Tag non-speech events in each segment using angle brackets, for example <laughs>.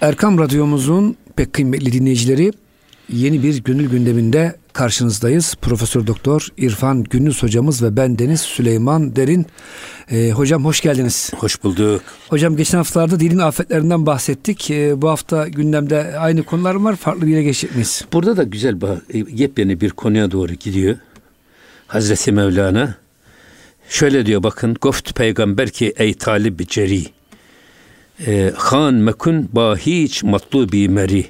Erkam Radyomuzun pek kıymetli dinleyicileri yeni bir gönül gündeminde karşınızdayız. Profesör Doktor İrfan Gündüz hocamız ve ben Deniz Süleyman Derin. Ee, hocam hoş geldiniz. Hoş bulduk. Hocam geçen haftalarda dilin afetlerinden bahsettik. Ee, bu hafta gündemde aynı konular var. Farklı bir yere geçecek miyiz? Burada da güzel yepyeni bir konuya doğru gidiyor. Hazreti Mevlana şöyle diyor bakın Goft peygamber ki ey talib ceri e, han mekun bahiç matlubi meri.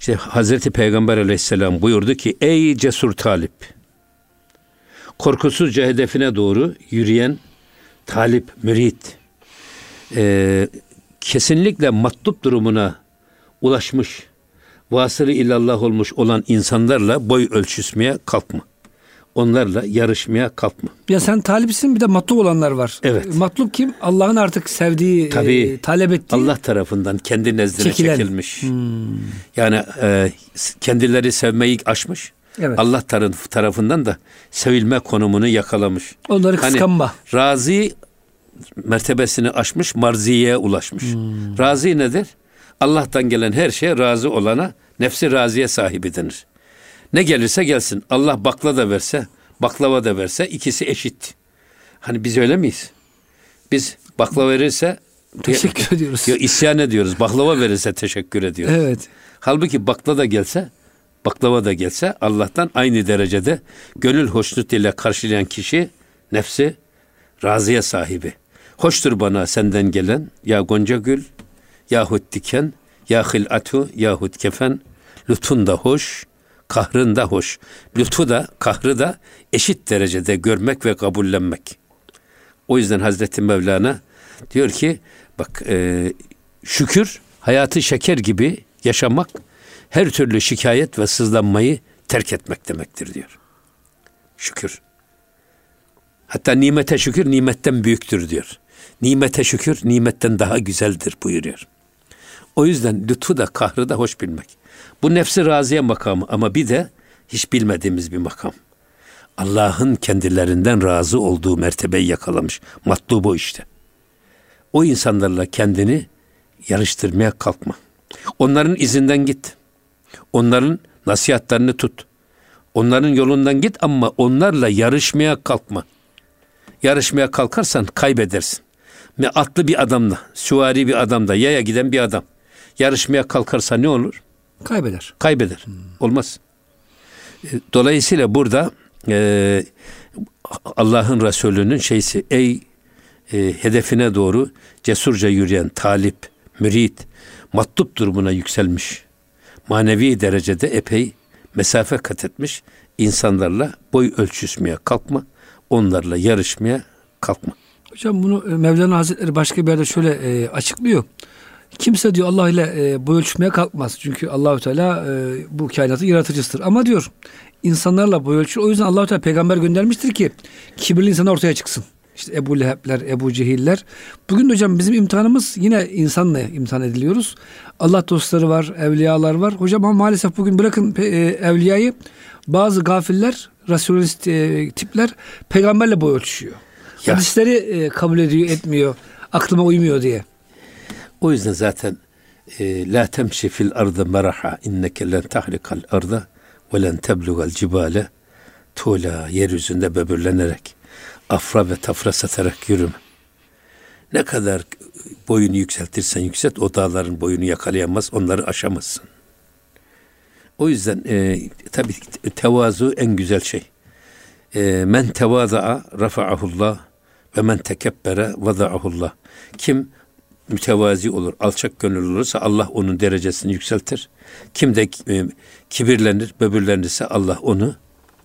İşte Hazreti Peygamber aleyhisselam buyurdu ki ey cesur talip korkusuzca hedefine doğru yürüyen talip, mürit e, kesinlikle matlup durumuna ulaşmış vasılı illallah olmuş olan insanlarla boy ölçüşmeye kalkma onlarla yarışmaya kalkma. Ya sen talipsin bir de matlub olanlar var. Evet. Matlub kim? Allah'ın artık sevdiği, Tabii, e, talep ettiği. Allah tarafından kendi nezdine Çekilen. çekilmiş. Hmm. Yani e, kendileri sevmeyi aşmış. Evet. Allah taraf, tarafından da sevilme konumunu yakalamış. Onları kıskanma. Hani, razi mertebesini aşmış, marziye ulaşmış. Hmm. Razi nedir? Allah'tan gelen her şeye razı olana nefsi raziye sahibi denir. Ne gelirse gelsin. Allah bakla da verse, baklava da verse ikisi eşit. Hani biz öyle miyiz? Biz bakla verirse teşekkür ediyoruz. Ya isyan ediyoruz. Baklava verirse teşekkür ediyoruz. Evet. Halbuki bakla da gelse, baklava da gelse Allah'tan aynı derecede gönül hoşnut ile karşılayan kişi nefsi razıya sahibi. Hoştur bana senden gelen ya gonca gül, yahut diken, ya hilatu, yahut kefen, lütfun da hoş, kahrın da hoş. Lütfu da kahrı da eşit derecede görmek ve kabullenmek. O yüzden Hazreti Mevlana diyor ki bak e, şükür hayatı şeker gibi yaşamak her türlü şikayet ve sızlanmayı terk etmek demektir diyor. Şükür. Hatta nimete şükür nimetten büyüktür diyor. Nimete şükür nimetten daha güzeldir buyuruyor. O yüzden lütfu da kahrı da hoş bilmek. Bu nefsi raziye makamı ama bir de hiç bilmediğimiz bir makam. Allah'ın kendilerinden razı olduğu mertebeyi yakalamış. Matlubu işte. O insanlarla kendini yarıştırmaya kalkma. Onların izinden git. Onların nasihatlerini tut. Onların yolundan git ama onlarla yarışmaya kalkma. Yarışmaya kalkarsan kaybedersin. Ve atlı bir adamla, süvari bir adamla, yaya giden bir adam yarışmaya kalkarsa ne olur? Kaybeder. Kaybeder. Hmm. Olmaz. E, dolayısıyla burada e, Allah'ın Resulü'nün şeysi ey e, hedefine doğru cesurca yürüyen talip, mürit, matlup durumuna yükselmiş. Manevi derecede epey mesafe kat etmiş insanlarla boy ölçüşmeye kalkma, onlarla yarışmaya kalkma. Hocam bunu e, Mevlana Hazretleri başka bir yerde şöyle e, açıklıyor. Kimse diyor Allah ile e, boy ölçmeye kalkmaz. Çünkü Allahü Teala e, bu kainatı yaratıcısıdır. Ama diyor insanlarla boy ölçür. O yüzden Allahü Teala peygamber göndermiştir ki kibirli insan ortaya çıksın. İşte Ebu Leheb'ler, Ebu Cehiller. Bugün de hocam bizim imtihanımız yine insanla imtihan ediliyoruz. Allah dostları var, evliyalar var. Hocam ama maalesef bugün bırakın e, evliyayı bazı gafiller, rasyonist e, tipler peygamberle boy ölçüşüyor. Ya. Hadisleri e, kabul ediyor, etmiyor. Aklıma uymuyor diye. O yüzden zaten e, la temşi fil ardı meraha inneke len tahrikal arda ve len teblugal cibale tuğla yeryüzünde böbürlenerek afra ve tafra satarak yürüme. Ne kadar boyunu yükseltirsen yükselt o dağların boyunu yakalayamaz onları aşamazsın. O yüzden e, tabi tevazu en güzel şey. E, men tevaza'a rafa'ahullah ve men tekebbere vada'ahullah. Kim mütevazi olur, alçak gönüllü olursa Allah onun derecesini yükseltir. Kim de e, kibirlenir, böbürlenirse Allah onu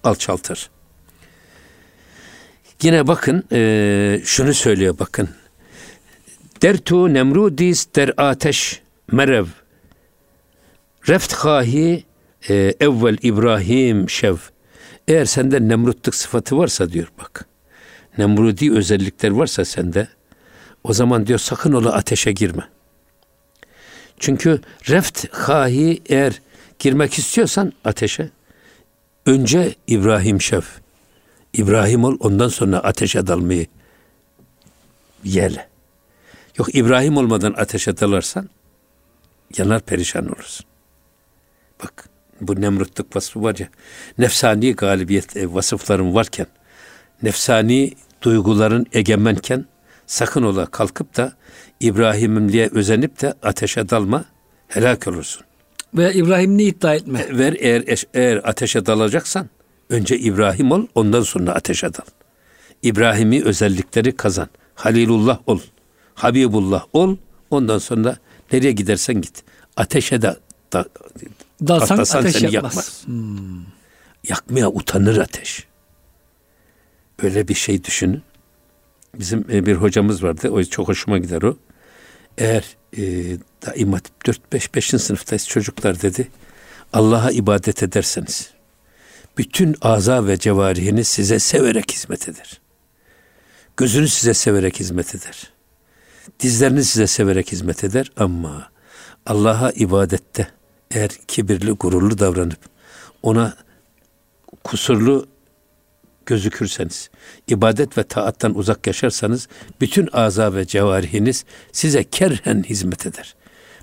alçaltır. Yine bakın e, şunu söylüyor bakın. Dertu nemrudis der ateş merev. Reft hahi e, evvel İbrahim şev. Eğer sende nemrutluk sıfatı varsa diyor bak. Nemrudi özellikler varsa sende o zaman diyor sakın ola ateşe girme. Çünkü reft hahi eğer girmek istiyorsan ateşe önce İbrahim şef. İbrahim ol ondan sonra ateşe dalmayı yele. Yok İbrahim olmadan ateşe dalarsan yanar perişan olursun. Bak bu nemrutluk vasfı var ya, nefsani galibiyet e, vasıfların varken, nefsani duyguların egemenken sakın ola kalkıp da İbrahim'liğe özenip de ateşe dalma, helak olursun. Veya İbrahim'li iddia etme. E, ver eğer, eğer ateşe dalacaksan önce İbrahim ol ondan sonra ateşe dal. İbrahim'i özellikleri kazan. Halilullah ol. Habibullah ol. Ondan sonra nereye gidersen git. Ateşe de da, Dalsan ateş seni yakmaz. yakmaz. Hmm. Yakmaya utanır ateş. Öyle bir şey düşünün. Bizim e, bir hocamız vardı. O çok hoşuma gider o. Eğer e, daima 4-5 5. sınıftayız çocuklar dedi. Allah'a ibadet ederseniz bütün aza ve cevarihiniz size severek hizmet eder. Gözünüz size severek hizmet eder. Dizleriniz size severek hizmet eder ama Allah'a ibadette eğer kibirli, gururlu davranıp ona kusurlu gözükürseniz, ibadet ve taattan uzak yaşarsanız bütün aza ve cevarihiniz size kerhen hizmet eder.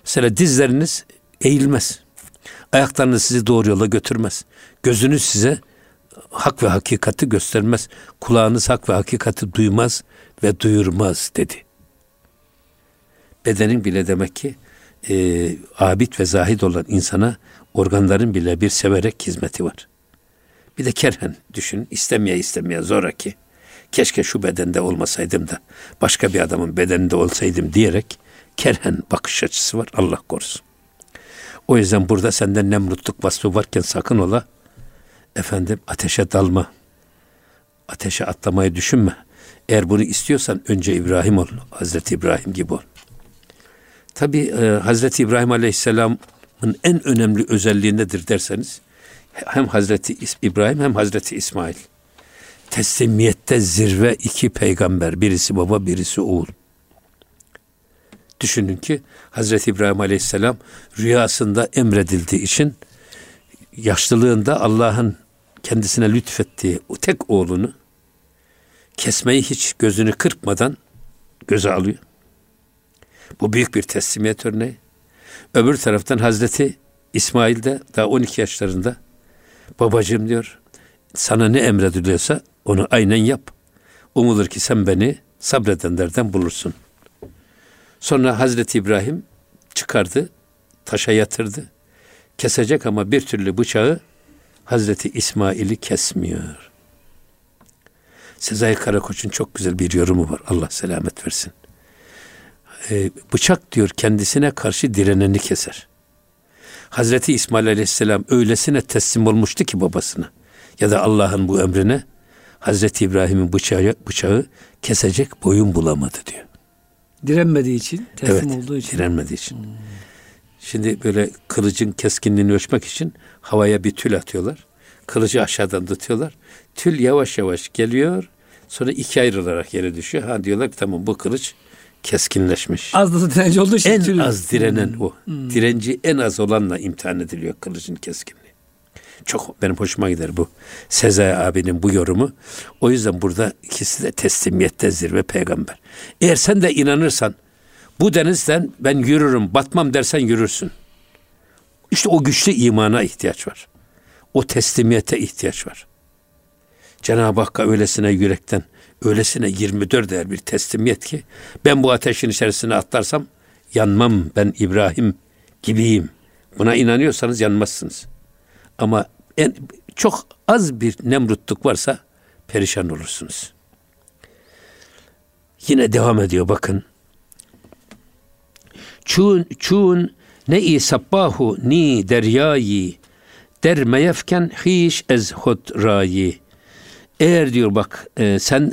Mesela dizleriniz eğilmez. Ayaklarınız sizi doğru yola götürmez. Gözünüz size hak ve hakikati göstermez. Kulağınız hak ve hakikati duymaz ve duyurmaz dedi. Bedenin bile demek ki e, abid ve zahid olan insana organların bile bir severek hizmeti var. Bir de kerhen düşün, istemeye istemeye zoraki. Keşke şu bedende olmasaydım da başka bir adamın bedeninde olsaydım diyerek kerhen bakış açısı var Allah korusun. O yüzden burada senden nemrutluk vasfı varken sakın ola efendim ateşe dalma. Ateşe atlamayı düşünme. Eğer bunu istiyorsan önce İbrahim ol. Hazreti İbrahim gibi ol. Tabi e, Hazreti İbrahim Aleyhisselam'ın en önemli özelliği nedir derseniz hem Hazreti İbrahim hem Hazreti İsmail. Teslimiyette zirve iki peygamber. Birisi baba birisi oğul. Düşünün ki Hazreti İbrahim Aleyhisselam rüyasında emredildiği için yaşlılığında Allah'ın kendisine lütfettiği o tek oğlunu kesmeyi hiç gözünü kırpmadan göze alıyor. Bu büyük bir teslimiyet örneği. Öbür taraftan Hazreti İsmail de daha 12 yaşlarında babacığım diyor sana ne emrediliyorsa onu aynen yap. Umulur ki sen beni sabredenlerden bulursun. Sonra Hazreti İbrahim çıkardı, taşa yatırdı. Kesecek ama bir türlü bıçağı Hazreti İsmail'i kesmiyor. Sezai Karakoç'un çok güzel bir yorumu var. Allah selamet versin. Ee, bıçak diyor kendisine karşı direneni keser. Hazreti İsmail Aleyhisselam öylesine teslim olmuştu ki babasına ya da Allah'ın bu emrine Hazreti İbrahim'in bıçağı, bıçağı kesecek boyun bulamadı diyor. Direnmediği için, teslim evet, olduğu için. direnmediği için. Hmm. Şimdi böyle kılıcın keskinliğini ölçmek için havaya bir tül atıyorlar. Kılıcı aşağıdan tutuyorlar. Tül yavaş yavaş geliyor. Sonra iki ayrılarak yere düşüyor. Ha diyorlar ki tamam bu kılıç keskinleşmiş. Az da direnci olduğu için. En tül... az direnen hmm. o. Hmm. Direnci en az olanla imtihan ediliyor kılıcın keskinliği. Çok benim hoşuma gider bu. Sezai abinin bu yorumu. O yüzden burada ikisi de teslimiyette zirve peygamber. Eğer sen de inanırsan bu denizden ben yürürüm, batmam dersen yürürsün. İşte o güçlü imana ihtiyaç var. O teslimiyete ihtiyaç var. Cenab-ı Hakk'a öylesine yürekten, öylesine 24 değer bir teslimiyet ki ben bu ateşin içerisine atlarsam yanmam ben İbrahim gibiyim. Buna inanıyorsanız yanmazsınız. Ama en, çok az bir nemrutluk varsa perişan olursunuz. Yine devam ediyor bakın. Çun çun ne i sabbahu ni deryayi der meyefken hiş ez rayi. Eğer diyor bak e, sen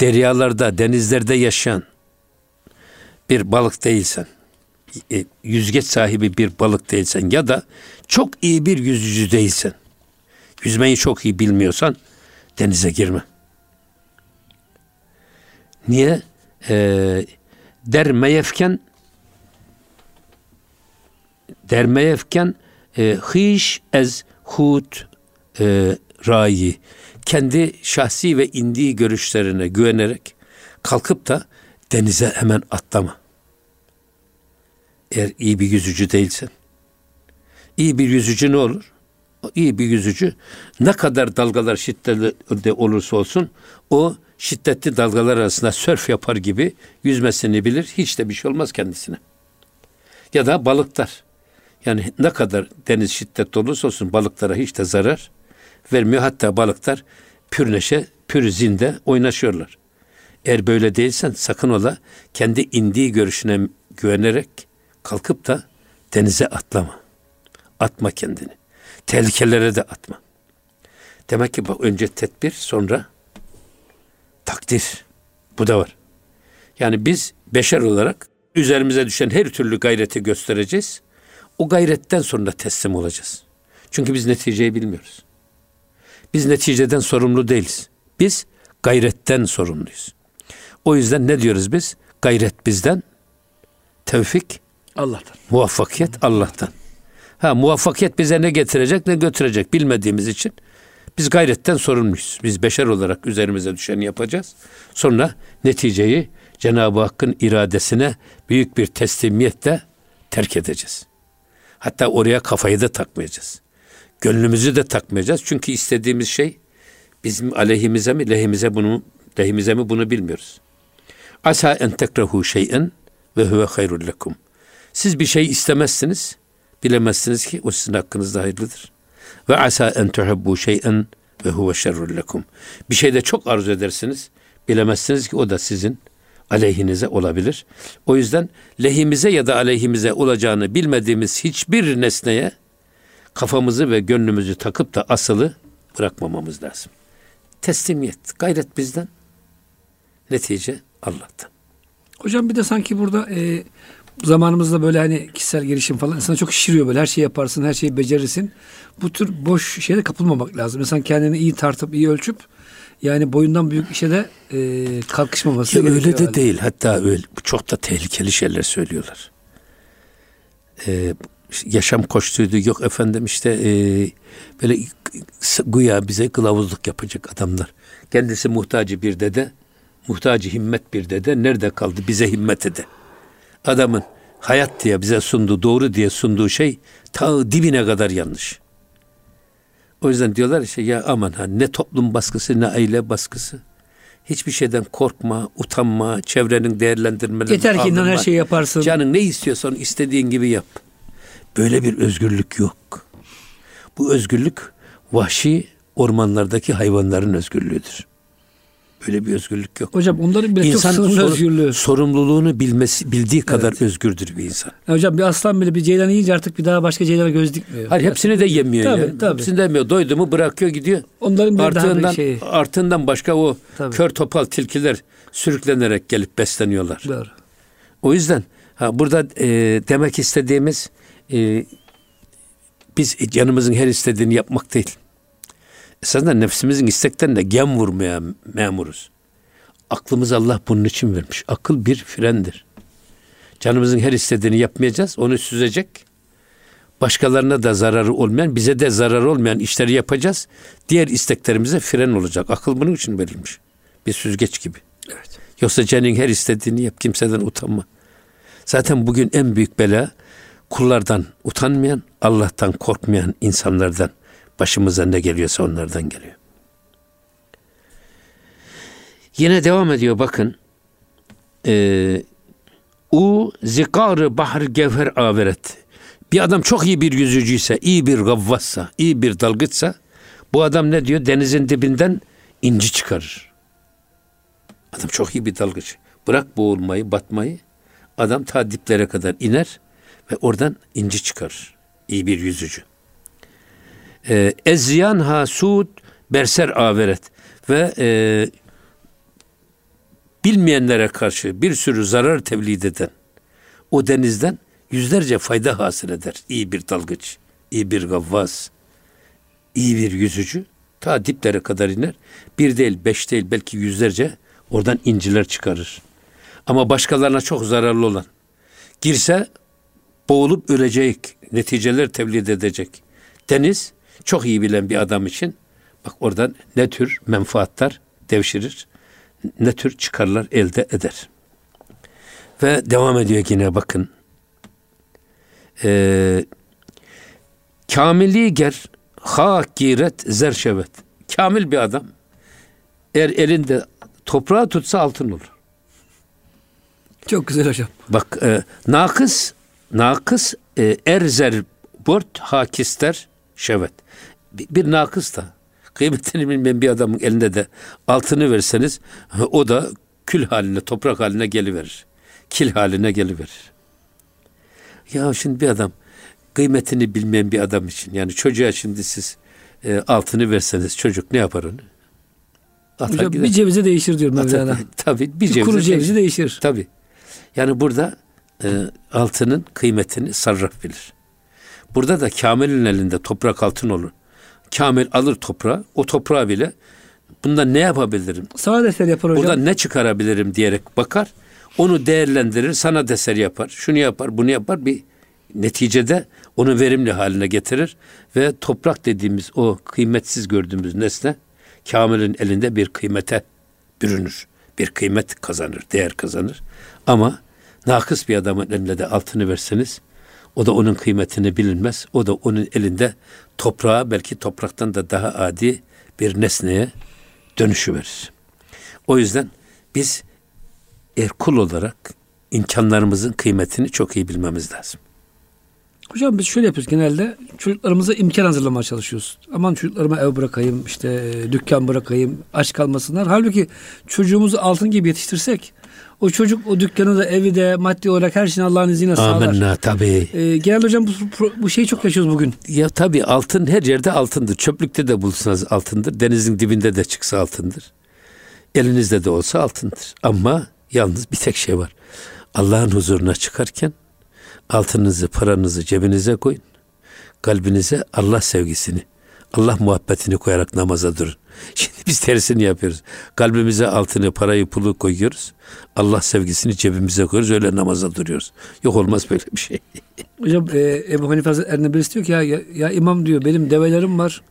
deryalarda, denizlerde yaşayan bir balık değilsen, e, yüzgeç sahibi bir balık değilsen ya da çok iyi bir yüzücü değilsen, yüzmeyi çok iyi bilmiyorsan denize girme. Niye? E, der meyefken der meyefken e, hiş ez hut e, rayi kendi şahsi ve indi görüşlerine güvenerek kalkıp da denize hemen atlama. Eğer iyi bir yüzücü değilsen. İyi bir yüzücü ne olur? İyi bir yüzücü ne kadar dalgalar şiddetli olursa olsun o şiddetli dalgalar arasında sörf yapar gibi yüzmesini bilir. Hiç de bir şey olmaz kendisine. Ya da balıklar. Yani ne kadar deniz şiddetli olursa olsun balıklara hiç de zarar vermiyor. Hatta balıklar pür neşe, pür zinde oynaşıyorlar. Eğer böyle değilsen sakın ola kendi indiği görüşüne güvenerek kalkıp da denize atlama. Atma kendini. Tehlikelere de atma. Demek ki bak önce tedbir sonra takdir. Bu da var. Yani biz beşer olarak üzerimize düşen her türlü gayreti göstereceğiz. O gayretten sonra teslim olacağız. Çünkü biz neticeyi bilmiyoruz. Biz neticeden sorumlu değiliz. Biz gayretten sorumluyuz. O yüzden ne diyoruz biz? Gayret bizden, tevfik Allah'tan. Muvaffakiyet Allah'tan. Ha muvaffakiyet bize ne getirecek ne götürecek bilmediğimiz için biz gayretten sorumluyuz. Biz beşer olarak üzerimize düşeni yapacağız. Sonra neticeyi Cenab-ı Hakk'ın iradesine büyük bir teslimiyetle terk edeceğiz. Hatta oraya kafayı da takmayacağız. Gönlümüzü de takmayacağız. Çünkü istediğimiz şey bizim aleyhimize mi lehimize bunu lehimize mi bunu bilmiyoruz. Asa en tekrehu şey'en ve huve hayrul lekum. Siz bir şey istemezsiniz. Bilemezsiniz ki o sizin hakkınızda hayırlıdır. Ve asa en tuhibbu şey'en ve huve şerrul lekum. Bir şeyde çok arzu edersiniz. Bilemezsiniz ki o da sizin aleyhinize olabilir. O yüzden lehimize ya da aleyhimize olacağını bilmediğimiz hiçbir nesneye kafamızı ve gönlümüzü takıp da asılı bırakmamamız lazım. Teslimiyet, gayret bizden, netice Allah'tan. Hocam bir de sanki burada e, zamanımızda böyle hani kişisel gelişim falan insana çok şişiriyor böyle her şeyi yaparsın, her şeyi becerirsin. Bu tür boş şeyde kapılmamak lazım. İnsan kendini iyi tartıp, iyi ölçüp yani boyundan büyük işe de e, kalkışmaması Ki öyle de herhalde. değil. Hatta öyle çok da tehlikeli şeyler söylüyorlar. Ee, yaşam koştuydu. Yok efendim işte e, böyle güya bize kılavuzluk yapacak adamlar. Kendisi muhtacı bir dede, muhtacı himmet bir dede. Nerede kaldı bize himmet ede? Adamın hayat diye bize sunduğu, doğru diye sunduğu şey ta dibine kadar yanlış. O yüzden diyorlar işte ya aman ha ne toplum baskısı ne aile baskısı. Hiçbir şeyden korkma, utanma, çevrenin değerlendirmelerini Yeter ki inan her şeyi yaparsın. Canın ne istiyorsan istediğin gibi yap. Böyle bir özgürlük yok. Bu özgürlük vahşi ormanlardaki hayvanların özgürlüğüdür. Böyle bir özgürlük yok. Hocam onların bile İnsan çok sınırlı sor- özgürlüğü. sorumluluğunu bilmesi bildiği kadar özgürdür bir insan. Ya hocam bir aslan bile bir ceylan yiyince artık bir daha başka ceylana göz dikmiyor. Hayır hepsini de yemiyor Tabii, ya. tabii. Hepsini de yemiyor. Doydu mu bırakıyor gidiyor. Onların bile daha bir şey. artığından başka o Tabii. kör topal tilkiler sürüklenerek gelip besleniyorlar. Doğru. O yüzden ha, burada e, demek istediğimiz e, biz canımızın her istediğini yapmak değil. Esasında nefsimizin isteklerine gem vurmaya memuruz. Aklımız Allah bunun için vermiş. Akıl bir frendir. Canımızın her istediğini yapmayacağız. Onu süzecek. Başkalarına da zararı olmayan, bize de zararı olmayan işleri yapacağız. Diğer isteklerimize fren olacak. Akıl bunun için verilmiş. Bir süzgeç gibi. Evet. Yoksa canın her istediğini yap. Kimseden utanma. Zaten bugün en büyük bela kullardan utanmayan, Allah'tan korkmayan insanlardan başımıza ne geliyorsa onlardan geliyor. Yine devam ediyor bakın. Ee, U zikarı bahar gevher averet. Bir adam çok iyi bir yüzücüyse, iyi bir gavvassa, iyi bir dalgıçsa bu adam ne diyor? Denizin dibinden inci çıkarır. Adam çok iyi bir dalgıç. Bırak boğulmayı, batmayı. Adam ta diplere kadar iner ve oradan inci çıkarır. İyi bir yüzücü. Ee, Ezyan hasud berser averet ve e, bilmeyenlere karşı bir sürü zarar tevlid eden o denizden yüzlerce fayda hasıl eder. İyi bir dalgıç, iyi bir gavvaz, iyi bir yüzücü ta diplere kadar iner. Bir değil, beş değil, belki yüzlerce oradan inciler çıkarır. Ama başkalarına çok zararlı olan girse boğulup ölecek, neticeler tevlid edecek. Deniz çok iyi bilen bir adam için bak oradan ne tür menfaatler devşirir, ne tür çıkarlar elde eder. Ve devam ediyor yine bakın. e, kamili ger hakiret zerşevet. Kamil bir adam eğer elinde toprağı tutsa altın olur. Çok güzel hocam. Bak e, nakıs nakıs e, erzer bort hakister şevet. Bir, bir nakıs da kıymetini bilmeyen bir adamın elinde de altını verseniz <laughs> o da kül haline toprak haline geliverir. Kil haline geliverir. Ya şimdi bir adam kıymetini bilmeyen bir adam için yani çocuğa şimdi siz e, altını verseniz çocuk ne yapar onu? Atar Hocam gider. bir cevize değişir diyor Mevlana. Tabii bir, bir cevize kuru cevizi değişir. değişir. Tabii. Yani burada e, altının kıymetini sarraf bilir. Burada da Kamil'in elinde toprak altın olur. Kamil alır toprağı, o toprağı bile bundan ne yapabilirim? Sana eser yapar hocam. Buradan ne çıkarabilirim diyerek bakar. Onu değerlendirir, sana eser yapar. Şunu yapar, bunu yapar. Bir neticede onu verimli haline getirir ve toprak dediğimiz o kıymetsiz gördüğümüz nesne Kamil'in elinde bir kıymete bürünür. Bir kıymet kazanır, değer kazanır. Ama nakıs bir adamın elinde de altını verseniz o da onun kıymetini bilinmez. O da onun elinde toprağa belki topraktan da daha adi bir nesneye dönüşü verir. O yüzden biz er kul olarak imkanlarımızın kıymetini çok iyi bilmemiz lazım. Hocam biz şöyle yapıyoruz genelde çocuklarımıza imkan hazırlamaya çalışıyoruz. Aman çocuklarıma ev bırakayım, işte e, dükkan bırakayım, aç kalmasınlar. Halbuki çocuğumuzu altın gibi yetiştirsek o çocuk o dükkanı da evi de maddi olarak her şeyini Allah'ın izniyle sağlar. Amenna tabii. Ee, genel hocam bu, bu şeyi çok yaşıyoruz bugün. Ya tabii altın her yerde altındır. Çöplükte de bulsanız altındır. Denizin dibinde de çıksa altındır. Elinizde de olsa altındır. Ama yalnız bir tek şey var. Allah'ın huzuruna çıkarken altınınızı, paranızı cebinize koyun. Kalbinize Allah sevgisini, Allah muhabbetini koyarak namaza durun. <laughs> Şimdi biz tersini yapıyoruz. Kalbimize altını, parayı, pulu koyuyoruz. Allah sevgisini cebimize koyuyoruz. Öyle namaza duruyoruz. Yok olmaz böyle bir şey. <laughs> Hocam e, Ebu Hanife Hazretleri birisi diyor ki ya, ya, ya imam diyor benim develerim var.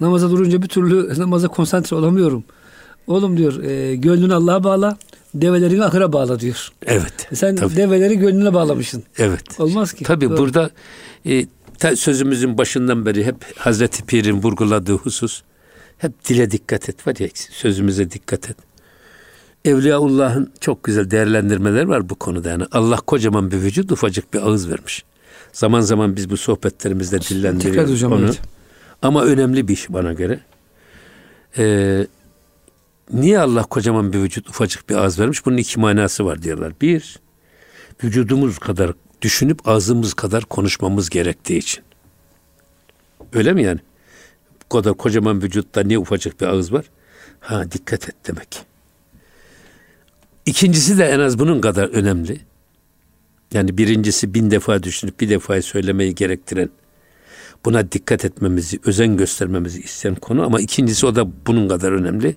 Namaza durunca bir türlü <laughs> namaza konsantre olamıyorum. Oğlum diyor e, gönlünü Allah'a bağla develerini ahıra bağla diyor. Evet. E sen tabii. develeri gönlüne bağlamışsın. Evet. Olmaz ki. Tabii Doğru. burada e, sözümüzün başından beri hep Hazreti Pir'in vurguladığı husus hep dile dikkat et var ya sözümüze dikkat et. Evliyaullah'ın çok güzel değerlendirmeler var bu konuda. Yani Allah kocaman bir vücut ufacık bir ağız vermiş. Zaman zaman biz bu sohbetlerimizde dillendiriyoruz hocam, onu. Evet. Ama önemli bir iş bana göre. Ee, niye Allah kocaman bir vücut ufacık bir ağız vermiş? Bunun iki manası var diyorlar. Bir, vücudumuz kadar düşünüp ağzımız kadar konuşmamız gerektiği için. Öyle mi yani? Bu kadar kocaman vücutta niye ufacık bir ağız var? Ha dikkat et demek. İkincisi de en az bunun kadar önemli. Yani birincisi bin defa düşünüp bir defayı söylemeyi gerektiren, buna dikkat etmemizi, özen göstermemizi isteyen konu ama ikincisi o da bunun kadar önemli.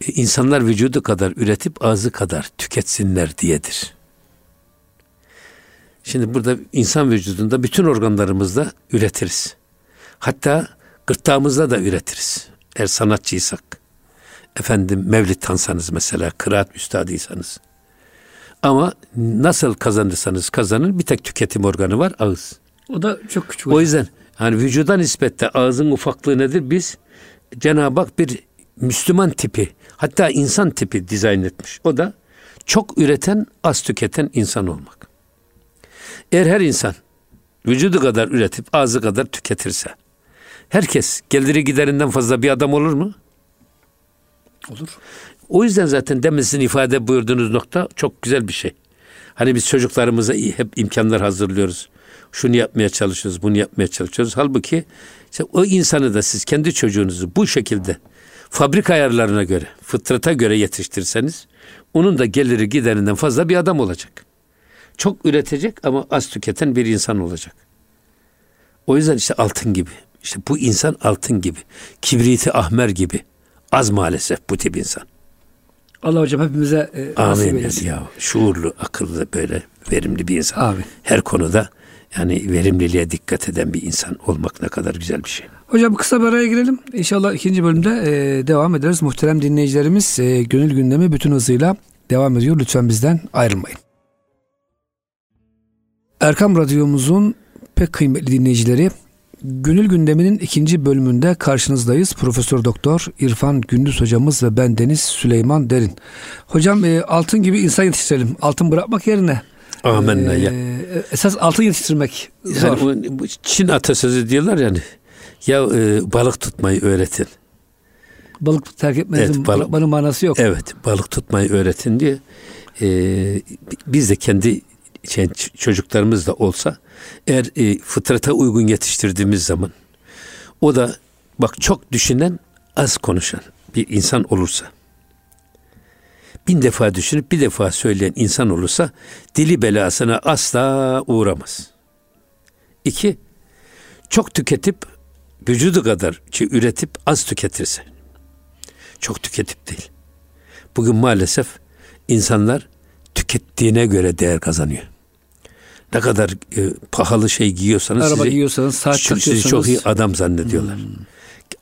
E, insanlar vücudu kadar üretip ağzı kadar tüketsinler diyedir. Şimdi burada insan vücudunda bütün organlarımızda üretiriz. Hatta gırtlağımızda da üretiriz. Eğer sanatçıysak. Efendim mevlid tansanız mesela, kıraat üstadıysanız. Ama nasıl kazanırsanız kazanın bir tek tüketim organı var ağız. O da çok küçük. O yüzden hani vücuda nispette ağzın ufaklığı nedir? Biz Cenab-ı Hak bir Müslüman tipi hatta insan tipi dizayn etmiş. O da çok üreten az tüketen insan olmak. Eğer her insan vücudu kadar üretip ağzı kadar tüketirse herkes geliri giderinden fazla bir adam olur mu? Olur. O yüzden zaten demin sizin ifade buyurduğunuz nokta çok güzel bir şey. Hani biz çocuklarımıza hep imkanlar hazırlıyoruz. Şunu yapmaya çalışıyoruz, bunu yapmaya çalışıyoruz. Halbuki işte o insanı da siz kendi çocuğunuzu bu şekilde fabrika ayarlarına göre, fıtrata göre yetiştirseniz onun da geliri giderinden fazla bir adam olacak. Çok üretecek ama az tüketen bir insan olacak. O yüzden işte altın gibi. İşte bu insan altın gibi. Kibriti ahmer gibi. Az maalesef bu tip insan. Allah hocam hepimize e, Amin ya. Şuurlu, akıllı böyle verimli bir insan. Amin. Her konuda yani verimliliğe dikkat eden bir insan olmak ne kadar güzel bir şey. Hocam kısa bir araya girelim. İnşallah ikinci bölümde e, devam ederiz. Muhterem dinleyicilerimiz e, gönül gündemi bütün hızıyla devam ediyor. Lütfen bizden ayrılmayın. Erkam Radyomuzun pek kıymetli dinleyicileri Gönül Gündemi'nin ikinci bölümünde karşınızdayız. Profesör Doktor İrfan Gündüz hocamız ve ben Deniz Süleyman Derin. Hocam e, altın gibi insan yetiştirelim. Altın bırakmak yerine. Amenna e, ya. Esas altın yetiştirmek zor. Yani bu Çin atasözü diyorlar yani. Ya e, balık tutmayı öğretin. Balık terk etmenizin Evet, balık- balık, manası yok. Evet, balık tutmayı öğretin diye. E, biz de kendi şey, çocuklarımız da olsa eğer e, fıtrata uygun yetiştirdiğimiz zaman o da bak çok düşünen az konuşan bir insan olursa bin defa düşünüp bir defa söyleyen insan olursa dili belasına asla uğramaz. İki, çok tüketip vücudu kadar ki üretip az tüketirse. Çok tüketip değil. Bugün maalesef insanlar tükettiğine göre değer kazanıyor. Ne kadar e, pahalı şey giyiyorsanız Araba sizi, giyiyorsanız, saat sizi takıyorsanız. çok iyi adam zannediyorlar.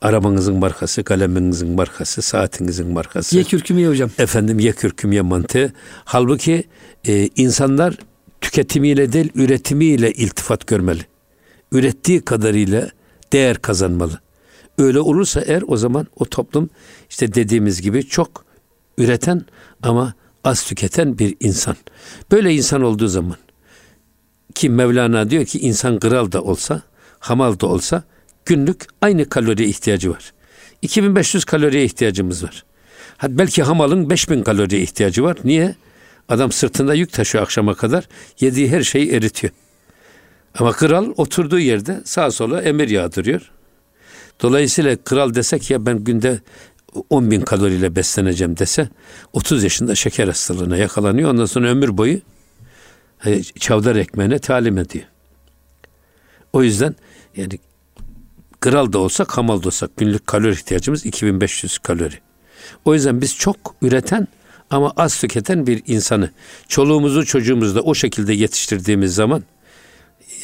Arabanızın markası, kaleminizin markası, saatinizin markası. Ye kürkümü ye hocam. Efendim ye kürküm ye mantığı. Halbuki e, insanlar tüketimiyle değil üretimiyle iltifat görmeli. Ürettiği kadarıyla değer kazanmalı. Öyle olursa eğer o zaman o toplum işte dediğimiz gibi çok üreten ama az tüketen bir insan. Böyle insan olduğu zaman ki Mevlana diyor ki insan kral da olsa, hamal da olsa günlük aynı kaloriye ihtiyacı var. 2500 kaloriye ihtiyacımız var. Hadi belki hamalın 5000 kaloriye ihtiyacı var. Niye? Adam sırtında yük taşıyor akşama kadar. Yediği her şeyi eritiyor. Ama kral oturduğu yerde sağa sola emir yağdırıyor. Dolayısıyla kral desek ya ben günde 10 bin kaloriyle besleneceğim dese 30 yaşında şeker hastalığına yakalanıyor. Ondan sonra ömür boyu çavdar ekmeğine talim ediyor. O yüzden yani kral da olsak hamal da olsak günlük kalori ihtiyacımız 2500 kalori. O yüzden biz çok üreten ama az tüketen bir insanı çoluğumuzu çocuğumuzu da o şekilde yetiştirdiğimiz zaman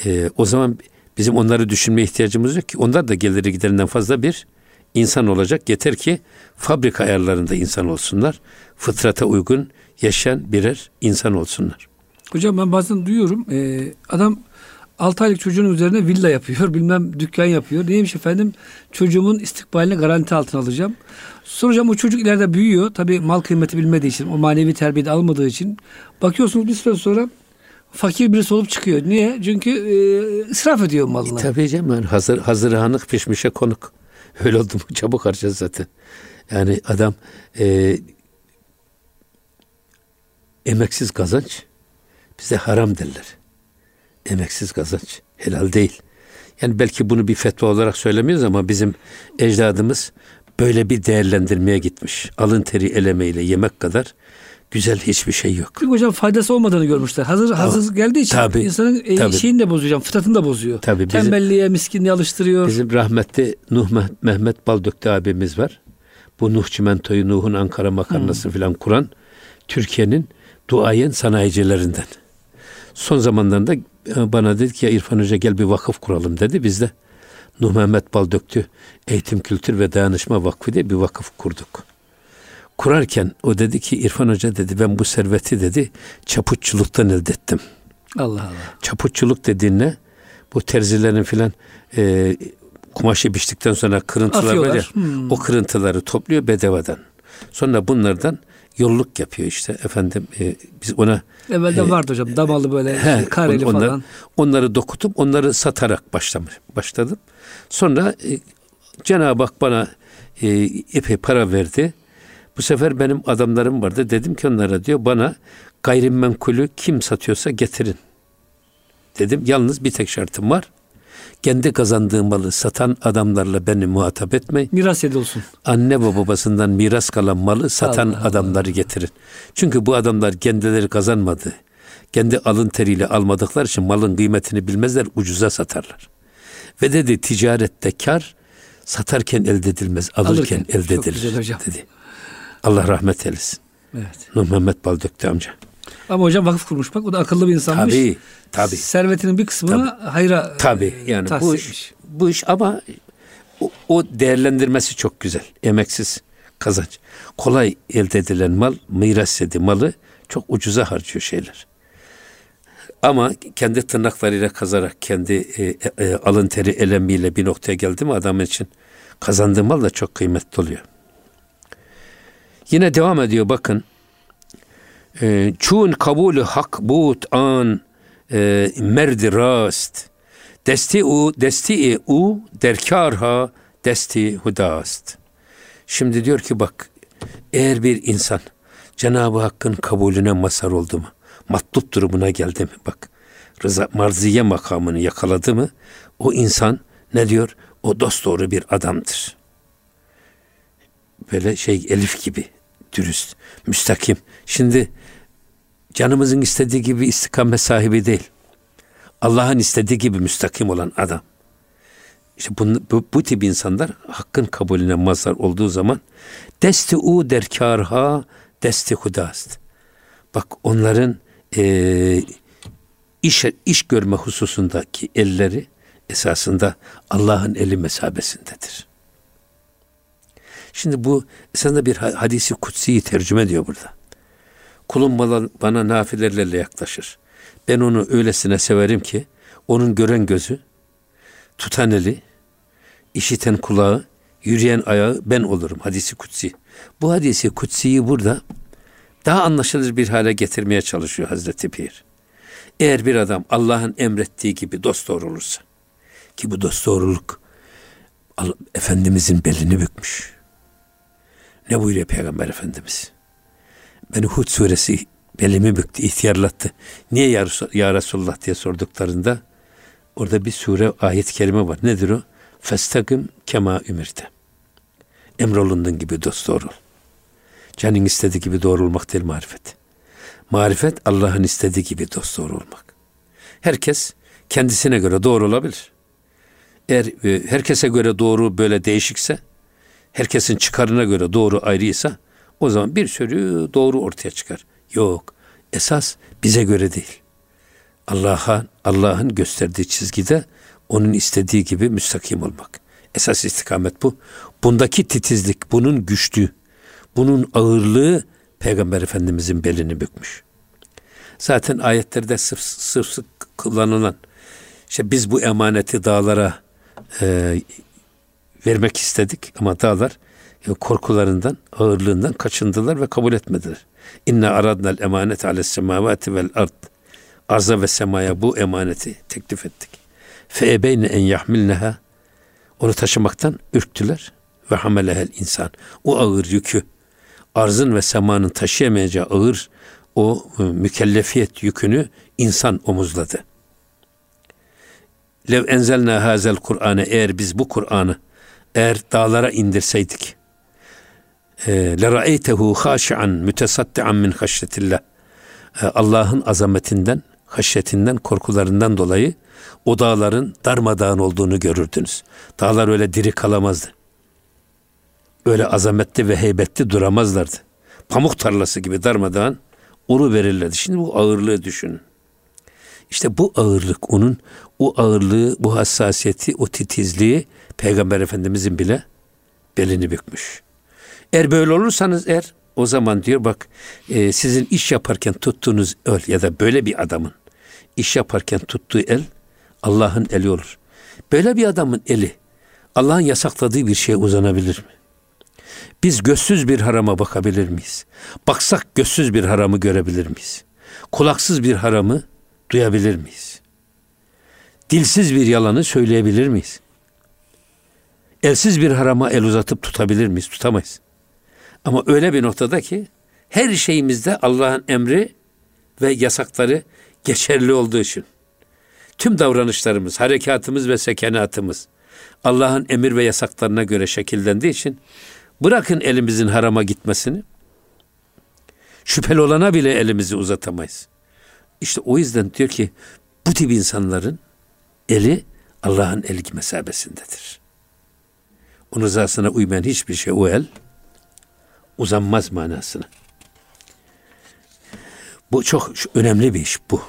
e, o zaman bizim onları düşünmeye ihtiyacımız yok ki. Onlar da geliri giderinden fazla bir insan olacak. Yeter ki fabrika ayarlarında insan olsunlar. Fıtrata uygun yaşayan birer insan olsunlar. Hocam ben bazen duyuyorum e, adam 6 aylık çocuğun üzerine villa yapıyor <laughs> bilmem dükkan yapıyor. Neymiş efendim çocuğumun istikbalini garanti altına alacağım. Sonra hocam o çocuk ileride büyüyor. Tabi mal kıymeti bilmediği için o manevi terbiyede almadığı için bakıyorsunuz bir süre sonra fakir birisi olup çıkıyor. Niye? Çünkü e, israf ediyor malını. Tabii canım yani hazır, hazır hanık pişmişe konuk. <laughs> Öyle oldu mu <laughs> çabuk harcar zaten. Yani adam e, emeksiz kazanç bize haram derler. Emeksiz kazanç helal değil. Yani belki bunu bir fetva olarak söylemiyoruz ama bizim ecdadımız böyle bir değerlendirmeye gitmiş. Alın teri elemeyle yemek kadar güzel hiçbir şey yok. Çünkü hocam faydası olmadığını görmüşler. Hazır hazır geldiği için Tabii, insanın e, tabii. şeyini de bozuyor, hocam, fıtratını da bozuyor. Tabii, bizim- Tembelliğe, miskinliğe alıştırıyor. Bizim rahmetli Nuh Meh- Mehmet Baldökte abimiz var. Bu Nuh Çimento'yu, Nuh'un Ankara makarnası filan kuran Türkiye'nin duayen sanayicilerinden. Son zamanlarında e, bana dedi ki ya İrfan Hoca gel bir vakıf kuralım dedi. Biz de Nuh Mehmet Baldöktü Eğitim Kültür ve Dayanışma Vakfı diye bir vakıf kurduk. Kurarken o dedi ki İrfan Hoca dedi ben bu serveti dedi çaputçuluktan elde ettim. Allah Allah. Çaputçuluk dediğin ne? Bu terzilerin filan e, kumaşı biçtikten sonra kırıntılar. Atıyorlar. Hmm. O kırıntıları topluyor bedevadan. Sonra bunlardan yolluk yapıyor işte efendim e, biz ona Evvelden vardı hocam damalı böyle he, kareli on- onlar- falan. onları dokutup onları satarak başlamış başladım. Sonra e, Cenab-ı Hak bana e, epey para verdi. Bu sefer benim adamlarım vardı. Dedim ki onlara diyor bana gayrimenkulü kim satıyorsa getirin. Dedim yalnız bir tek şartım var. Kendi kazandığı malı satan adamlarla beni muhatap etmeyin. Miras yedi olsun. Anne ve babasından miras kalan malı satan Allah Allah. adamları getirin. Çünkü bu adamlar kendileri kazanmadı. Kendi alın teriyle almadıkları için malın kıymetini bilmezler, ucuza satarlar. Ve dedi ticarette kar satarken elde edilmez, alırken, Alırken. elde edilir dedi. Allah rahmet eylesin. Evet. Nuh Mehmet Baldöktü amca. Ama hocam vakıf kurmuş bak o da akıllı bir insanmış. Tabii, tabii. Servetinin bir kısmını hayra Tabii e, yani tahsis bu iş, bu iş ama o, o değerlendirmesi çok güzel. Emeksiz kazanç. Kolay elde edilen mal, miras yedi malı çok ucuza harcıyor şeyler. Ama kendi tırnaklarıyla kazarak, kendi e, e, alın teri elemiyle bir noktaya geldi mi adam için kazandığı mal da çok kıymetli oluyor. Yine devam ediyor bakın. E, çun kabulü hak but an e, merdi rast. Desti desti u derkarha desti hudast. Şimdi diyor ki bak eğer bir insan Cenab-ı Hakk'ın kabulüne mazhar oldu mu? Matlup durumuna geldi mi? Bak rıza, marziye makamını yakaladı mı? O insan ne diyor? O dost doğru bir adamdır. Böyle şey Elif gibi dürüst, müstakim. Şimdi canımızın istediği gibi istikamet sahibi değil. Allah'ın istediği gibi müstakim olan adam. İşte bu, bu, bu tip insanlar hakkın kabulüne mazhar olduğu zaman desti u derkarha desti hudast. Bak onların e, iş, iş görme hususundaki elleri esasında Allah'ın eli mesabesindedir. Şimdi bu esasında bir hadisi kutsiyi tercüme ediyor burada. Kulum bana, bana nafilelerle yaklaşır. Ben onu öylesine severim ki onun gören gözü, tutan eli, işiten kulağı, yürüyen ayağı ben olurum. Hadisi kutsi. Bu hadisi kutsiyi burada daha anlaşılır bir hale getirmeye çalışıyor Hazreti Pir. Eğer bir adam Allah'ın emrettiği gibi dost doğru olursa ki bu dost doğruluk Efendimizin belini bükmüş. Ne buyuruyor Peygamber Efendimiz? Beni Hud suresi belimi büktü, ihtiyarlattı. Niye ya, ya Resulullah diye sorduklarında orada bir sure ayet-i kerime var. Nedir o? Festagim kema ümirte. Emrolundun gibi dost doğru ol. Canın istediği gibi doğru olmak değil marifet. Marifet Allah'ın istediği gibi dost doğru olmak. Herkes kendisine göre doğru olabilir. Eğer e, herkese göre doğru böyle değişikse, herkesin çıkarına göre doğru ayrıysa o zaman bir sürü doğru ortaya çıkar. Yok. Esas bize göre değil. Allah'a Allah'ın gösterdiği çizgide onun istediği gibi müstakim olmak. Esas istikamet bu. Bundaki titizlik, bunun güçlüğü, bunun ağırlığı Peygamber Efendimizin belini bükmüş. Zaten ayetlerde sırf, sırf kullanılan işte biz bu emaneti dağlara e, vermek istedik ama dağlar korkularından, ağırlığından kaçındılar ve kabul etmediler. İnne aradnal emanet ale semavati vel ard. Arza ve semaya bu emaneti teklif ettik. Fe ebeyne en yahmilneha. Onu taşımaktan ürktüler ve hamelehel insan. O ağır yükü arzın ve semanın taşıyamayacağı ağır o e, mükellefiyet yükünü insan omuzladı. Lev enzelna hazel Kur'an'ı eğer biz bu Kur'an'ı eğer dağlara indirseydik ra'eytehu haşi'an mütesaddian min haşyetillah e, Allah'ın azametinden, haşyetinden, korkularından dolayı o dağların darmadağın olduğunu görürdünüz. Dağlar öyle diri kalamazdı öyle azametli ve heybetli duramazlardı. Pamuk tarlası gibi darmadağın uru verirlerdi. Şimdi bu ağırlığı düşünün. İşte bu ağırlık onun, o ağırlığı, bu hassasiyeti, o titizliği Peygamber Efendimizin bile belini bükmüş. Eğer böyle olursanız eğer o zaman diyor bak e, sizin iş yaparken tuttuğunuz el ya da böyle bir adamın iş yaparken tuttuğu el Allah'ın eli olur. Böyle bir adamın eli Allah'ın yasakladığı bir şeye uzanabilir mi? Biz gözsüz bir harama bakabilir miyiz? Baksak gözsüz bir haramı görebilir miyiz? Kulaksız bir haramı duyabilir miyiz? Dilsiz bir yalanı söyleyebilir miyiz? Elsiz bir harama el uzatıp tutabilir miyiz? Tutamayız. Ama öyle bir noktada ki her şeyimizde Allah'ın emri ve yasakları geçerli olduğu için tüm davranışlarımız, harekatımız ve sekenatımız Allah'ın emir ve yasaklarına göre şekillendiği için Bırakın elimizin harama gitmesini. Şüpheli olana bile elimizi uzatamayız. İşte o yüzden diyor ki bu tip insanların eli Allah'ın eli mesabesindedir. Onun rızasına uymayan hiçbir şey o el uzanmaz manasına. Bu çok önemli bir iş bu.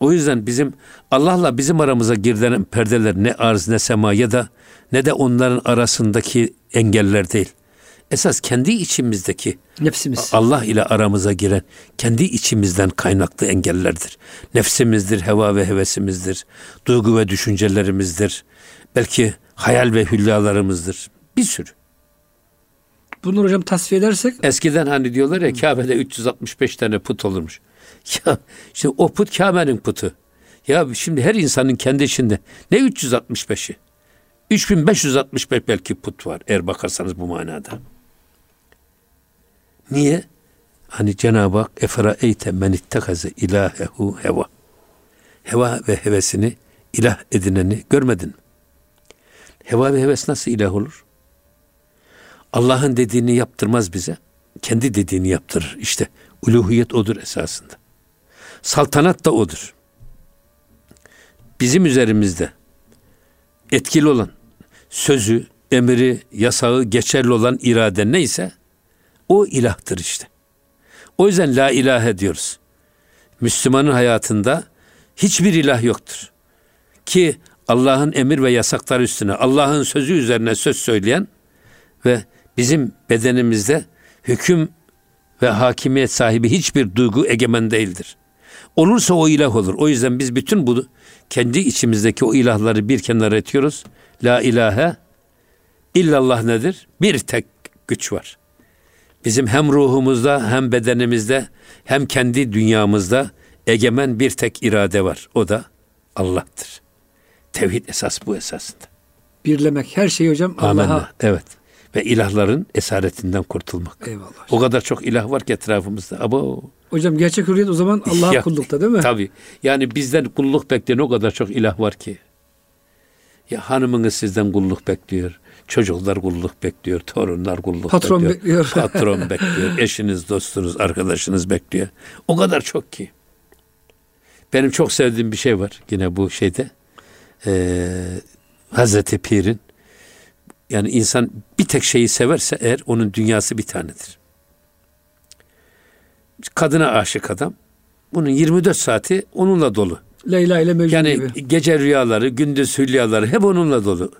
O yüzden bizim Allah'la bizim aramıza girilen perdeler ne arz ne sema ya da ne de onların arasındaki engeller değil. Esas kendi içimizdeki Nefsimiz. Allah ile aramıza giren kendi içimizden kaynaklı engellerdir. Nefsimizdir, heva ve hevesimizdir, duygu ve düşüncelerimizdir. Belki hayal ve hülyalarımızdır. Bir sürü. Bunları hocam tasfiye edersek Eskiden hani diyorlar ya Kabe'de 365 tane put olurmuş. <laughs> Ya işte o put Kabe'nin putu. Ya şimdi her insanın kendi içinde ne 365'i? 3565 belki put var eğer bakarsanız bu manada. Niye? Hani Cenab-ı Hak efera eyte men ittekaze ilahehu heva. Heva ve hevesini ilah edineni görmedin mi? Heva ve heves nasıl ilah olur? Allah'ın dediğini yaptırmaz bize. Kendi dediğini yaptırır. İşte uluhiyet odur esasında. Saltanat da odur. Bizim üzerimizde etkili olan sözü, emri, yasağı geçerli olan irade neyse o ilahtır işte. O yüzden la ilahe diyoruz. Müslümanın hayatında hiçbir ilah yoktur. Ki Allah'ın emir ve yasakları üstüne, Allah'ın sözü üzerine söz söyleyen ve bizim bedenimizde hüküm ve hakimiyet sahibi hiçbir duygu egemen değildir. Olursa o ilah olur. O yüzden biz bütün bu kendi içimizdeki o ilahları bir kenara etiyoruz. La ilahe illallah nedir? Bir tek güç var. Bizim hem ruhumuzda hem bedenimizde hem kendi dünyamızda egemen bir tek irade var. O da Allah'tır. Tevhid esas bu esasında. birlemek her şeyi hocam. Allah'a. Evet. Ve ilahların esaretinden kurtulmak. Eyvallah. O kadar çok ilah var ki etrafımızda. Abo. Hocam gerçek hürriyet o zaman <laughs> Allah'a kullukta değil mi? Tabii. Yani bizden kulluk bekleyen o kadar çok ilah var ki. Ya hanımınız sizden kulluk bekliyor. Çocuklar kulluk bekliyor. Torunlar kulluk Patron bekliyor. bekliyor. <laughs> Patron bekliyor. Eşiniz, dostunuz, arkadaşınız bekliyor. O kadar çok ki. Benim çok sevdiğim bir şey var yine bu şeyde. Ee, Hazreti Pir'in yani insan bir tek şeyi severse eğer onun dünyası bir tanedir. Kadına aşık adam. Bunun 24 saati onunla dolu. Leyla ile Mecnun Yani gibi. gece rüyaları, gündüz hülyaları hep onunla dolu.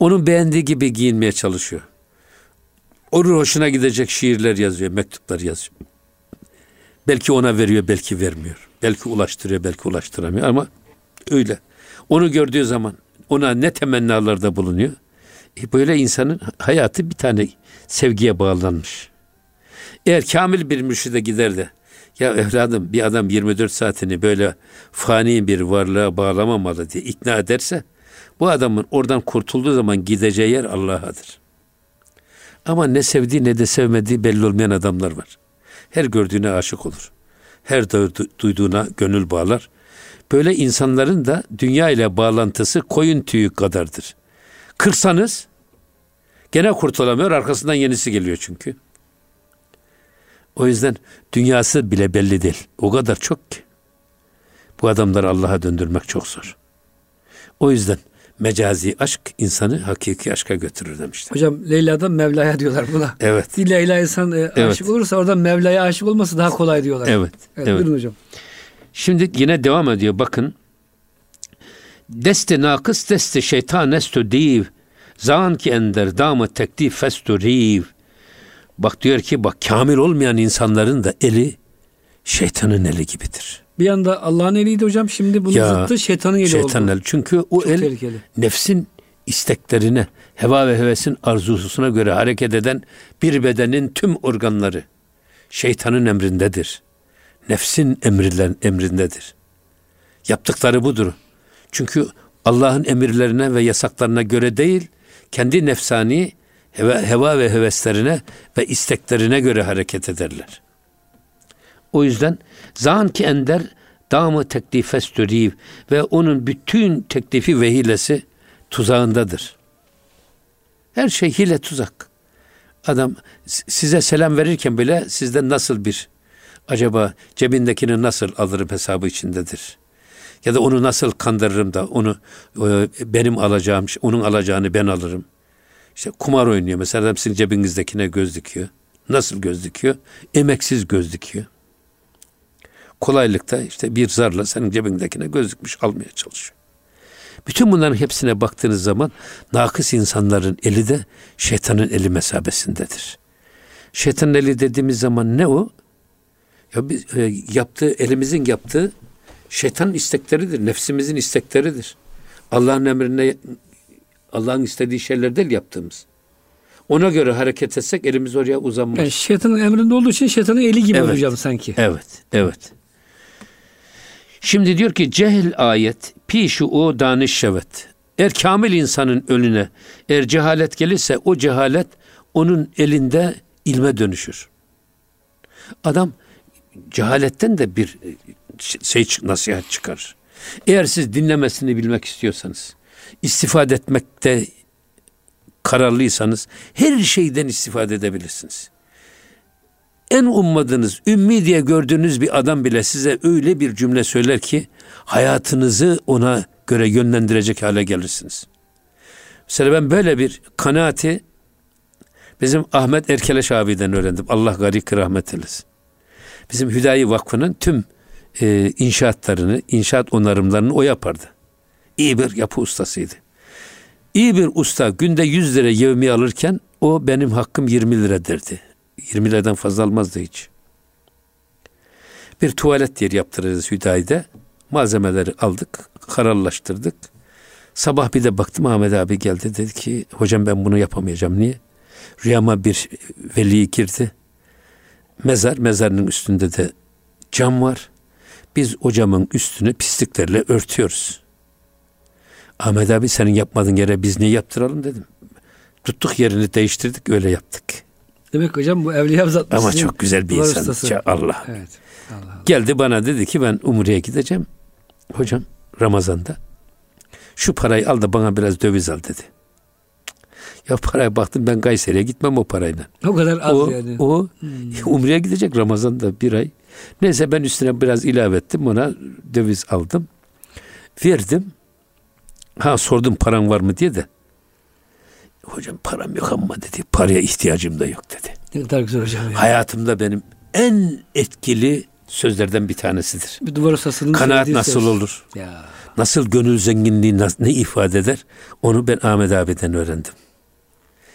Onun beğendiği gibi giyinmeye çalışıyor. Onun hoşuna gidecek şiirler yazıyor, mektuplar yazıyor. Belki ona veriyor, belki vermiyor. Belki ulaştırıyor, belki ulaştıramıyor ama öyle. Onu gördüğü zaman ona ne temennalarda bulunuyor. Böyle insanın hayatı bir tane sevgiye bağlanmış. Eğer kamil bir mürşide gider de ya evladım bir adam 24 saatini böyle fani bir varlığa bağlamamalı diye ikna ederse bu adamın oradan kurtulduğu zaman gideceği yer Allah'adır. Ama ne sevdiği ne de sevmediği belli olmayan adamlar var. Her gördüğüne aşık olur. Her du- duyduğuna gönül bağlar. Böyle insanların da dünya ile bağlantısı koyun tüyü kadardır. Kırsanız gene kurtulamıyor arkasından yenisi geliyor çünkü. O yüzden dünyası bile belli değil. O kadar çok ki. Bu adamları Allah'a döndürmek çok zor. O yüzden mecazi aşk insanı hakiki aşka götürür demişler. Hocam Leyla'dan Mevla'ya diyorlar buna. Evet. Bir Leyla insan e, aşık Evet. olursa oradan Mevla'ya aşık olması daha kolay diyorlar. Evet. Evet, evet. buyurun hocam. Şimdi yine devam ediyor bakın. Deste nakıs deste şeytan estu div. Zan ki ender damı teklif festu riv. Bak diyor ki bak kamil olmayan insanların da eli şeytanın eli gibidir. Bir yanda Allah'ın eliydi hocam. Şimdi bunun Ya, zıttı şeytanın eli Şeytanın oldu. eli. Çünkü o Çok el tehlikeli. nefsin isteklerine, heva ve hevesin arzusuna göre hareket eden bir bedenin tüm organları şeytanın emrindedir. Nefsin emrilen emrindedir. Yaptıkları budur. Çünkü Allah'ın emirlerine ve yasaklarına göre değil, kendi nefsani heva, ve heveslerine ve isteklerine göre hareket ederler. O yüzden zan ki ender damı teklifes türiv ve onun bütün teklifi ve hilesi tuzağındadır. Her şey hile tuzak. Adam size selam verirken bile sizden nasıl bir acaba cebindekini nasıl alırım hesabı içindedir. Ya da onu nasıl kandırırım da onu e, benim alacağım, onun alacağını ben alırım. İşte kumar oynuyor. Mesela adam sizin cebinizdekine göz dikiyor. Nasıl göz dikiyor? Emeksiz göz dikiyor. Kolaylıkta işte bir zarla senin cebindekine göz dikmiş almaya çalışıyor. Bütün bunların hepsine baktığınız zaman nakıs insanların eli de şeytanın eli mesabesindedir. Şeytanın eli dediğimiz zaman ne o? Ya biz e, yaptığı elimizin yaptığı şeytanın istekleridir, nefsimizin istekleridir. Allah'ın emrine Allah'ın istediği şeyler değil yaptığımız. Ona göre hareket etsek elimiz oraya uzanmaz. Yani şeytanın emrinde olduğu için şeytanın eli gibi Evet. olacağım sanki. Evet, evet. Şimdi diyor ki cehil ayet pişu o daniş şevet. Er kamil insanın önüne eğer cehalet gelirse o cehalet onun elinde ilme dönüşür. Adam cehaletten de bir şey nasihat çıkarır. Eğer siz dinlemesini bilmek istiyorsanız, istifade etmekte kararlıysanız her şeyden istifade edebilirsiniz en ummadığınız, ümmi diye gördüğünüz bir adam bile size öyle bir cümle söyler ki hayatınızı ona göre yönlendirecek hale gelirsiniz. Mesela ben böyle bir kanaati bizim Ahmet Erkeleş abiden öğrendim. Allah garik rahmet eylesin. Bizim Hüdayi Vakfı'nın tüm e, inşaatlarını, inşaat onarımlarını o yapardı. İyi bir yapı ustasıydı. İyi bir usta günde 100 lira yevmi alırken o benim hakkım 20 lira derdi. 20 liradan fazla almazdı hiç. Bir tuvalet yeri yaptırırız Hüdayi'de. Malzemeleri aldık, kararlaştırdık. Sabah bir de baktım Ahmet abi geldi dedi ki hocam ben bunu yapamayacağım. Niye? Rüyama bir veli girdi. Mezar, mezarının üstünde de cam var. Biz o camın üstünü pisliklerle örtüyoruz. Ahmet abi senin yapmadığın yere biz niye yaptıralım dedim. Tuttuk yerini değiştirdik öyle yaptık. Demek hocam bu Evliya Zat Ama çok güzel bir insan. Allah. Evet. Allah Allah. Geldi bana dedi ki ben Umre'ye gideceğim. Hocam Ramazan'da şu parayı al da bana biraz döviz al dedi. Ya paraya baktım ben Kayseri'ye gitmem o parayla. O kadar az O, yani. o Umre'ye gidecek Ramazan'da bir ay. Neyse ben üstüne biraz ilave ettim ona döviz aldım. Verdim. Ha sordum paran var mı diye de. Hocam param yok ama dedi. Paraya ihtiyacım da yok dedi. Ne kadar güzel hocam ya. Hayatımda benim en etkili sözlerden bir tanesidir. Bir duvar ustasının Kanaat nasıl söz. olur? Ya. Nasıl gönül zenginliği ne ifade eder? Onu ben Ahmet abiden öğrendim.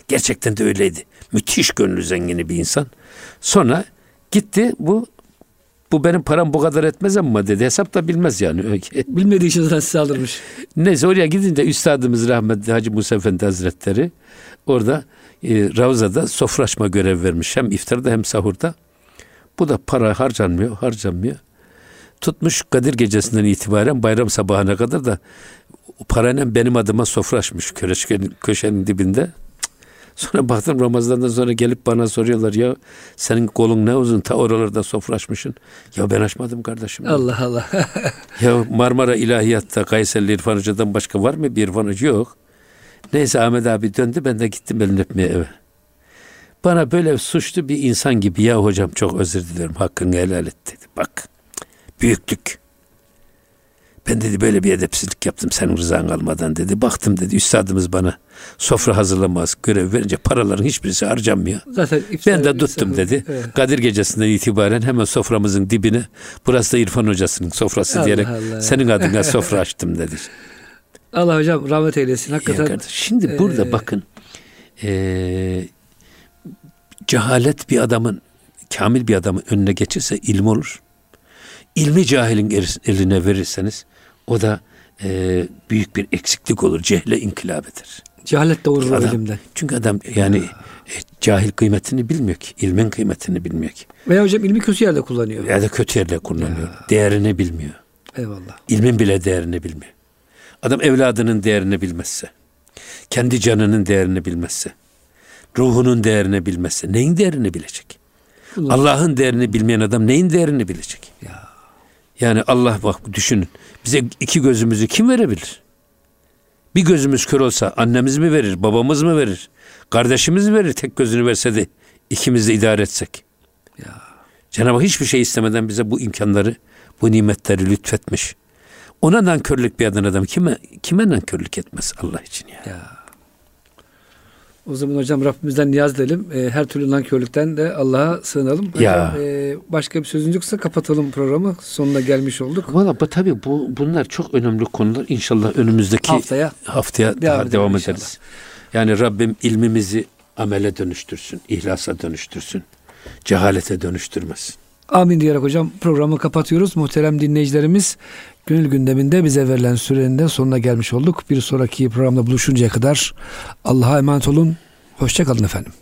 Gerçekten de öyleydi. Müthiş gönlü zengini bir insan. Sonra gitti bu bu benim param bu kadar etmez ama dedi. Hesap da bilmez yani. <laughs> Bilmediği için zaten size aldırmış. Neyse oraya gidince üstadımız rahmetli Hacı Musa Efendi Hazretleri orada e, Ravza'da sofra açma görev vermiş. Hem iftarda hem sahurda. Bu da para harcanmıyor, harcanmıyor. Tutmuş Kadir gecesinden itibaren bayram sabahına kadar da parayla benim adıma sofra açmış köşenin, köşenin dibinde. Sonra baktım Ramazan'dan sonra gelip bana soruyorlar ya senin kolun ne uzun ta oralarda sofra açmışsın. Ya ben açmadım kardeşim. Allah Allah. <laughs> Ya Marmara İlahiyat'ta Kayserili İrfan Hoca'dan başka var mı bir İrfan Hoca? Yok. Neyse Ahmet abi döndü ben de gittim elini öpmeye eve. Bana böyle suçlu bir insan gibi ya hocam çok özür dilerim hakkını helal et dedi. Bak büyüklük. Ben dedi böyle bir edepsizlik yaptım senin rızan almadan dedi. Baktım dedi üstadımız bana sofra hazırlamaz görev verince paraların hiçbirisi harcanmıyor. Zaten Ben de tuttum dedi. Evet. Kadir gecesinden itibaren hemen soframızın dibine burası da İrfan hocasının sofrası Allah diyerek Allah. senin adına <laughs> sofra açtım dedi. Allah hocam rahmet eylesin. Ya Hakikaten kardeş, Şimdi burada Ee, bakın eee, cehalet bir adamın kamil bir adamın önüne geçirse ilim olur. İlmi cahilin er- eline verirseniz o da eee, büyük bir eksiklik olur. Cehle inkılap eder. cehalet o Adam- elimden. Çünkü adam yani e, cahil kıymetini bilmiyor ki. ilmin kıymetini bilmiyor ki. Veya hocam ilmi kötü yerde kullanıyor. Ya da kötü yerle kullanıyor. Değerini bilmiyor. Eyvallah. İlmin bile değerini bilmiyor. Adam evladının değerini bilmezse, kendi canının değerini bilmezse, ruhunun değerini bilmezse neyin değerini bilecek? Allah. Allah'ın değerini bilmeyen adam neyin değerini bilecek? Ya. Yani Allah bak düşünün. Bize iki gözümüzü kim verebilir? Bir gözümüz kör olsa annemiz mi verir, babamız mı verir? Kardeşimiz mi verir tek gözünü verse de ikimiz de idare etsek? Ya. Cenab-ı Hak hiçbir şey istemeden bize bu imkanları, bu nimetleri lütfetmiş. Ona nankörlük bir adam kime kime nankörlük etmez Allah için ya. Ya. O zaman hocam Rabbimizden niyaz edelim. E, her türlü nankörlükten de Allah'a sığınalım. Ya. e, başka bir sözünüz yoksa kapatalım programı. Sonuna gelmiş olduk. Valla bu tabii bu bunlar çok önemli konular. İnşallah önümüzdeki Haftaya haftaya devam daha devam inşallah. ederiz. Yani Rabbim ilmimizi amele dönüştürsün, ihlasa dönüştürsün, cehalete dönüştürmesin. Amin diyerek hocam programı kapatıyoruz. Muhterem dinleyicilerimiz gönül gündeminde bize verilen sürenin de sonuna gelmiş olduk. Bir sonraki programda buluşuncaya kadar Allah'a emanet olun. Hoşçakalın efendim.